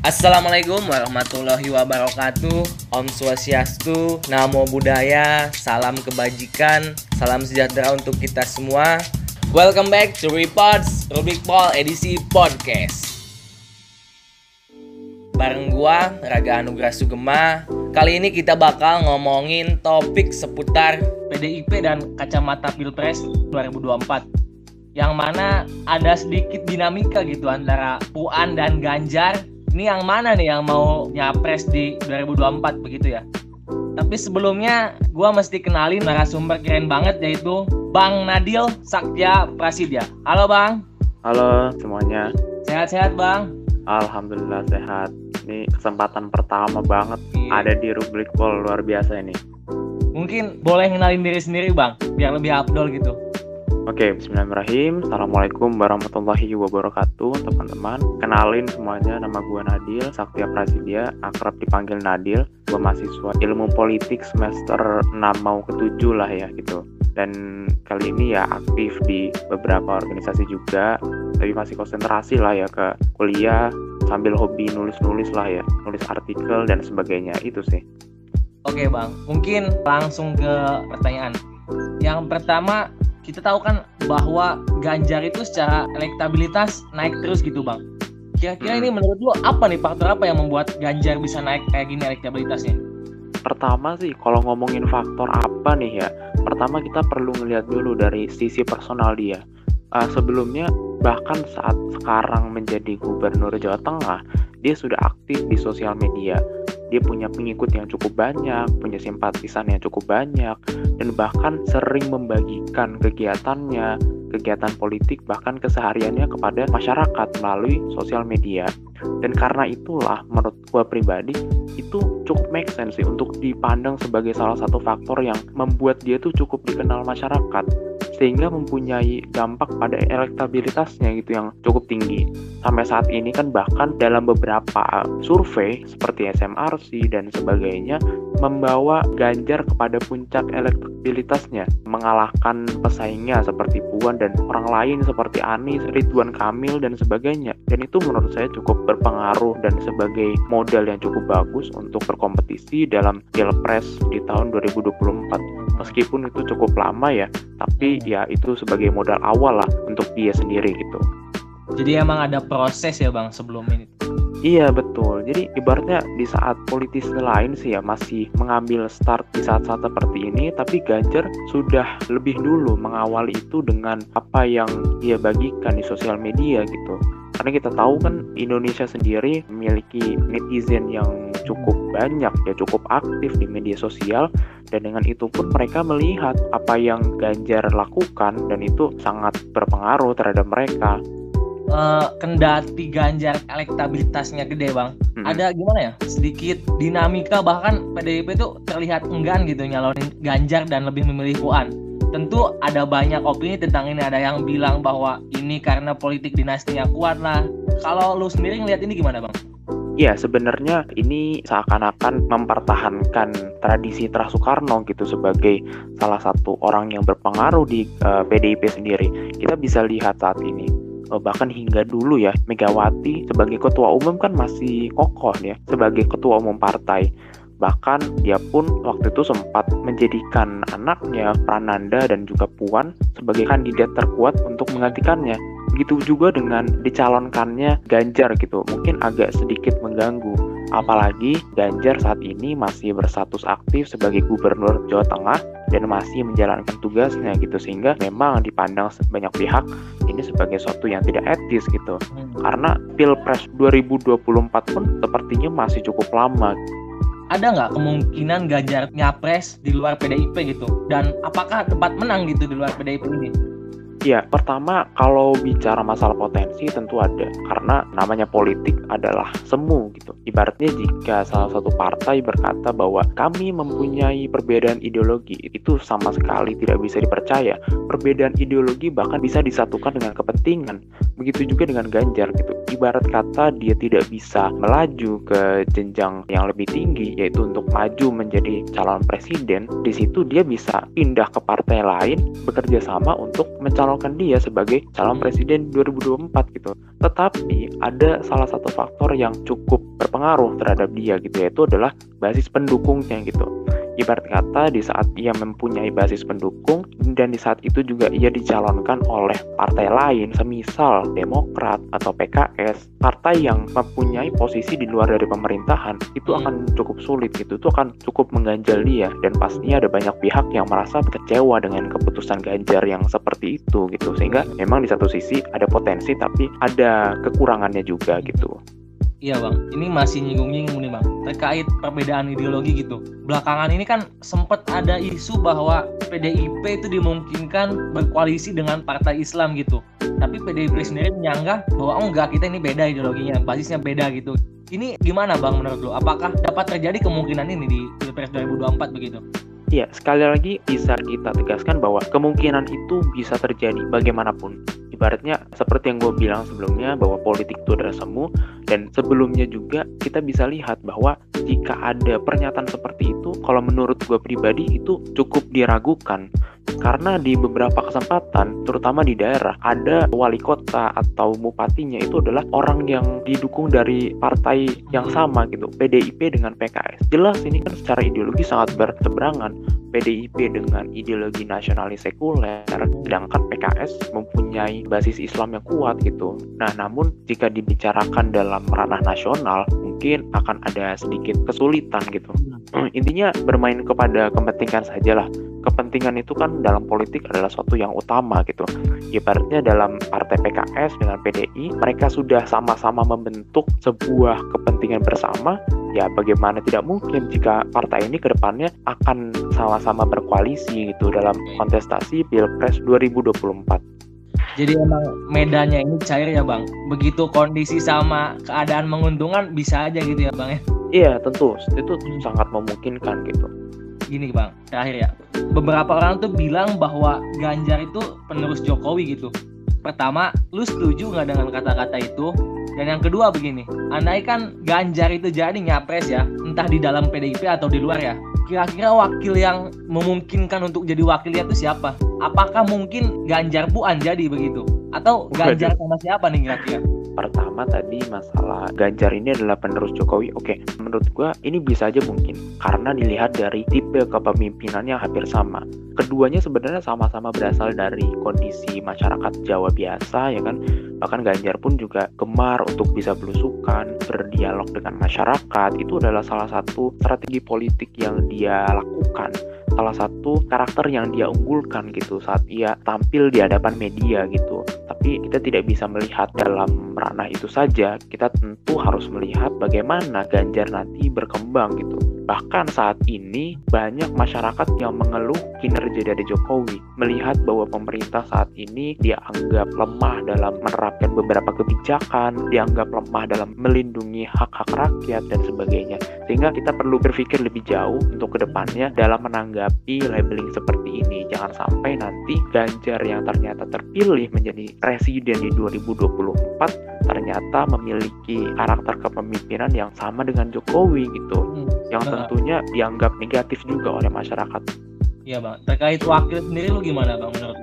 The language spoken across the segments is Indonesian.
Assalamualaikum warahmatullahi wabarakatuh. Om Swastiastu, Namo Buddhaya, Salam Kebajikan, Salam Sejahtera untuk kita semua. Welcome back to Reports, Rubik Paul edisi podcast. Bareng gua, Raga Anugrah Sugema. Kali ini kita bakal ngomongin topik seputar PDIP dan kacamata Pilpres 2024 Yang mana ada sedikit dinamika gitu antara Puan dan Ganjar ini yang mana nih yang mau nyapres di 2024 begitu ya? Tapi sebelumnya gue mesti kenalin narasumber keren banget yaitu Bang Nadil Sakya Prasidya. Halo Bang. Halo semuanya. Sehat-sehat Bang? Alhamdulillah sehat. Ini kesempatan pertama banget iya. ada di rubrik pol luar biasa ini. Mungkin boleh ngenalin diri sendiri Bang biar lebih abdol gitu Oke, bismillahirrahmanirrahim. Assalamualaikum warahmatullahi wabarakatuh, teman-teman. Kenalin semuanya, nama gue Nadil, Saktia Prasidya, akrab dipanggil Nadil. Gue mahasiswa ilmu politik semester 6 mau ke 7 lah ya gitu. Dan kali ini ya aktif di beberapa organisasi juga, tapi masih konsentrasi lah ya ke kuliah sambil hobi nulis-nulis lah ya, nulis artikel dan sebagainya itu sih. Oke bang, mungkin langsung ke pertanyaan. Yang pertama, kita tahu kan bahwa Ganjar itu secara elektabilitas naik terus gitu bang. Kira-kira hmm. ini menurut lo apa nih faktor apa yang membuat Ganjar bisa naik kayak gini elektabilitasnya? Pertama sih kalau ngomongin faktor apa nih ya, pertama kita perlu ngeliat dulu dari sisi personal dia. Uh, sebelumnya bahkan saat sekarang menjadi gubernur Jawa Tengah, dia sudah aktif di sosial media dia punya pengikut yang cukup banyak, punya simpatisan yang cukup banyak, dan bahkan sering membagikan kegiatannya, kegiatan politik, bahkan kesehariannya kepada masyarakat melalui sosial media. Dan karena itulah, menurut gue pribadi, itu cukup make sense sih untuk dipandang sebagai salah satu faktor yang membuat dia tuh cukup dikenal masyarakat sehingga mempunyai dampak pada elektabilitasnya gitu yang cukup tinggi. Sampai saat ini kan bahkan dalam beberapa survei seperti SMRC dan sebagainya membawa Ganjar kepada puncak elektabilitasnya, mengalahkan pesaingnya seperti Puan dan orang lain seperti Anies, Ridwan Kamil dan sebagainya. Dan itu menurut saya cukup berpengaruh dan sebagai modal yang cukup bagus untuk berkompetisi dalam Pilpres di tahun 2024 meskipun itu cukup lama ya tapi ya itu sebagai modal awal lah untuk dia sendiri gitu jadi emang ada proses ya bang sebelum ini Iya betul. Jadi ibaratnya di saat politis lain sih ya masih mengambil start di saat-saat seperti ini, tapi Ganjar sudah lebih dulu mengawali itu dengan apa yang dia bagikan di sosial media gitu. Karena kita tahu kan Indonesia sendiri memiliki netizen yang cukup banyak ya cukup aktif di media sosial. Dan dengan itu pun mereka melihat apa yang Ganjar lakukan dan itu sangat berpengaruh terhadap mereka. Uh, kendati Ganjar elektabilitasnya gede bang. Hmm. ada gimana ya? Sedikit dinamika bahkan PDIP itu terlihat enggan gitu nyalonin Ganjar dan lebih memilih Puan tentu ada banyak opini tentang ini ada yang bilang bahwa ini karena politik dinastinya kuat lah kalau lu sendiri ngeliat ini gimana bang? Ya sebenarnya ini seakan-akan mempertahankan tradisi Tra Soekarno gitu sebagai salah satu orang yang berpengaruh di uh, eh, PDIP sendiri. Kita bisa lihat saat ini uh, bahkan hingga dulu ya Megawati sebagai ketua umum kan masih kokoh ya sebagai ketua umum partai bahkan dia pun waktu itu sempat menjadikan anaknya Prananda dan juga Puan sebagai kandidat terkuat untuk menggantikannya Begitu juga dengan dicalonkannya Ganjar gitu, mungkin agak sedikit mengganggu. Apalagi Ganjar saat ini masih berstatus aktif sebagai gubernur Jawa Tengah dan masih menjalankan tugasnya gitu sehingga memang dipandang banyak pihak ini sebagai sesuatu yang tidak etis gitu. Hmm. Karena Pilpres 2024 pun sepertinya masih cukup lama ada nggak kemungkinan Ganjar nyapres di luar PDIP gitu? Dan apakah tempat menang gitu di luar PDIP ini? Ya, pertama kalau bicara masalah potensi tentu ada karena namanya politik adalah semu gitu. Ibaratnya jika salah satu partai berkata bahwa kami mempunyai perbedaan ideologi, itu sama sekali tidak bisa dipercaya. Perbedaan ideologi bahkan bisa disatukan dengan kepentingan. Begitu juga dengan Ganjar gitu. Ibarat kata dia tidak bisa melaju ke jenjang yang lebih tinggi yaitu untuk maju menjadi calon presiden, di situ dia bisa pindah ke partai lain bekerja sama untuk mencalonkan mencalonkan dia sebagai calon presiden 2024 gitu. Tetapi ada salah satu faktor yang cukup berpengaruh terhadap dia gitu yaitu adalah basis pendukungnya gitu. Ibarat kata di saat ia mempunyai basis pendukung dan di saat itu juga ia dicalonkan oleh partai lain semisal Demokrat atau PKS, partai yang mempunyai posisi di luar dari pemerintahan itu hmm. akan cukup sulit gitu. Itu akan cukup mengganjal dia dan pastinya ada banyak pihak yang merasa kecewa dengan keputusan Ganjar yang seperti itu gitu. Sehingga memang di satu sisi ada potensi tapi ada kekurangannya juga gitu. Iya bang, ini masih nyinggung-nyinggung nih bang terkait perbedaan ideologi gitu. Belakangan ini kan sempat ada isu bahwa PDIP itu dimungkinkan berkoalisi dengan partai Islam gitu. Tapi PDIP sendiri menyanggah bahwa oh enggak kita ini beda ideologinya, basisnya beda gitu. Ini gimana bang menurut lo? Apakah dapat terjadi kemungkinan ini di Pilpres 2024 begitu? Iya, sekali lagi bisa kita tegaskan bahwa kemungkinan itu bisa terjadi bagaimanapun ibaratnya seperti yang gue bilang sebelumnya bahwa politik itu adalah semu dan sebelumnya juga kita bisa lihat bahwa jika ada pernyataan seperti itu kalau menurut gue pribadi itu cukup diragukan. Karena di beberapa kesempatan terutama di daerah ada wali kota atau bupatinya itu adalah orang yang didukung dari partai yang sama gitu PDIP dengan PKS jelas ini kan secara ideologi sangat berseberangan PDIP dengan ideologi nasionalis sekuler, sedangkan PKS mempunyai basis Islam yang kuat gitu. Nah, namun jika dibicarakan dalam ranah nasional, mungkin akan ada sedikit kesulitan gitu. Hmm, intinya bermain kepada kepentingan saja lah kepentingan itu kan dalam politik adalah suatu yang utama gitu. Ibaratnya dalam partai PKS dengan PDI, mereka sudah sama-sama membentuk sebuah kepentingan bersama, ya bagaimana tidak mungkin jika partai ini ke depannya akan sama-sama berkoalisi gitu dalam kontestasi Pilpres 2024. Jadi emang medannya ini cair ya bang. Begitu kondisi sama keadaan menguntungkan bisa aja gitu ya bang ya. Iya tentu, itu sangat memungkinkan gitu. Gini bang terakhir ya. Beberapa orang tuh bilang bahwa Ganjar itu penerus Jokowi gitu. Pertama lu setuju nggak dengan kata-kata itu dan yang kedua begini andai kan Ganjar itu jadi nyapres ya entah di dalam PDIP atau di luar ya kira-kira wakil yang memungkinkan untuk jadi wakilnya itu siapa? Apakah mungkin Ganjar Puan jadi begitu? Atau Ganjar sama siapa nih kira-kira pertama tadi masalah Ganjar ini adalah penerus Jokowi. Oke menurut gue ini bisa aja mungkin karena dilihat dari tipe kepemimpinan yang hampir sama. Keduanya sebenarnya sama-sama berasal dari kondisi masyarakat Jawa biasa ya kan? Bahkan Ganjar pun juga gemar untuk bisa belusukan berdialog dengan masyarakat. Itu adalah salah satu strategi politik yang dia lakukan. Salah satu karakter yang dia unggulkan gitu saat ia tampil di hadapan media gitu. Tapi kita tidak bisa melihat dalam ranah itu saja. Kita tentu harus melihat bagaimana Ganjar nanti berkembang gitu. Bahkan saat ini banyak masyarakat yang mengeluh kinerja dari Jokowi, melihat bahwa pemerintah saat ini dianggap lemah dalam menerapkan beberapa kebijakan, dianggap lemah dalam melindungi hak-hak rakyat dan sebagainya. Sehingga kita perlu berpikir lebih jauh untuk ke depannya dalam menanggapi labeling seperti ini. Jangan sampai nanti Ganjar yang ternyata terpilih menjadi presiden di 2024 ternyata memiliki karakter kepemimpinan yang sama dengan Jokowi gitu. Hmm. Yang tentunya dianggap negatif juga oleh masyarakat. Iya bang, terkait wakil sendiri lu gimana bang menurut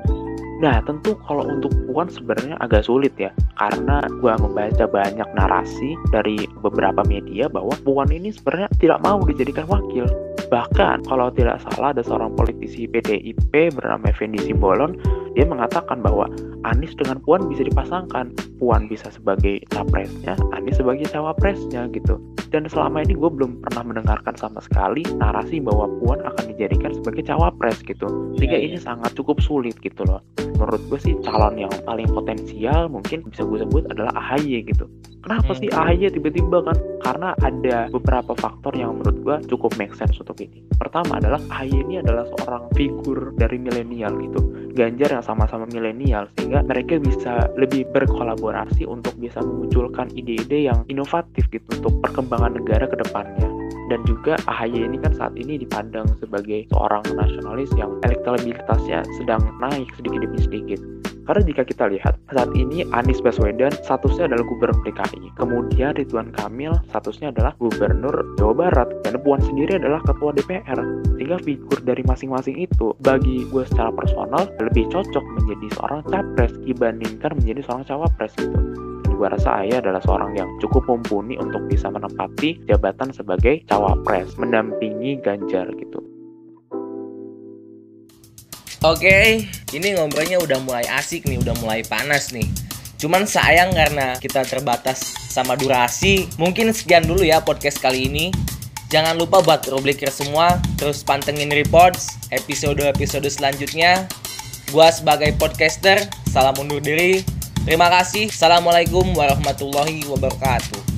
Nah tentu kalau untuk Puan sebenarnya agak sulit ya karena gue membaca banyak narasi dari beberapa media bahwa Puan ini sebenarnya tidak mau dijadikan wakil. Bahkan kalau tidak salah ada seorang politisi PDIP bernama Fendi Simbolon dia mengatakan bahwa Anies dengan Puan bisa dipasangkan. Puan bisa sebagai capresnya, Anies sebagai cawapresnya gitu dan selama ini gue belum pernah mendengarkan sama sekali narasi bahwa Puan akan dijadikan sebagai cawapres gitu sehingga yeah, ini iya. sangat cukup sulit gitu loh menurut gue sih calon yang paling potensial mungkin bisa gue sebut adalah AHY gitu kenapa hmm. sih AHY tiba-tiba kan? Karena ada beberapa faktor yang menurut gue cukup make sense untuk ini. Pertama adalah AHY ini adalah seorang figur dari milenial gitu. Ganjar yang sama-sama milenial sehingga mereka bisa lebih berkolaborasi untuk bisa memunculkan ide-ide yang inovatif gitu untuk perkembangan negara ke depannya. Dan juga AHY ini kan saat ini dipandang sebagai seorang nasionalis yang elektabilitasnya sedang naik sedikit demi sedikit Karena jika kita lihat saat ini Anies Baswedan statusnya adalah gubernur DKI, kemudian Ridwan Kamil statusnya adalah gubernur Jawa Barat, dan Puan sendiri adalah ketua DPR. Sehingga figur dari masing-masing itu bagi gue secara personal lebih cocok menjadi seorang capres dibandingkan menjadi seorang cawapres gitu gue rasa Ayah adalah seorang yang cukup mumpuni untuk bisa menempati jabatan sebagai cawapres, mendampingi Ganjar gitu. Oke, ini ngobrolnya udah mulai asik nih, udah mulai panas nih. Cuman sayang karena kita terbatas sama durasi. Mungkin sekian dulu ya podcast kali ini. Jangan lupa buat Roblikers semua, terus pantengin reports episode-episode selanjutnya. Gua sebagai podcaster, salam undur diri. Terima kasih. Assalamualaikum warahmatullahi wabarakatuh.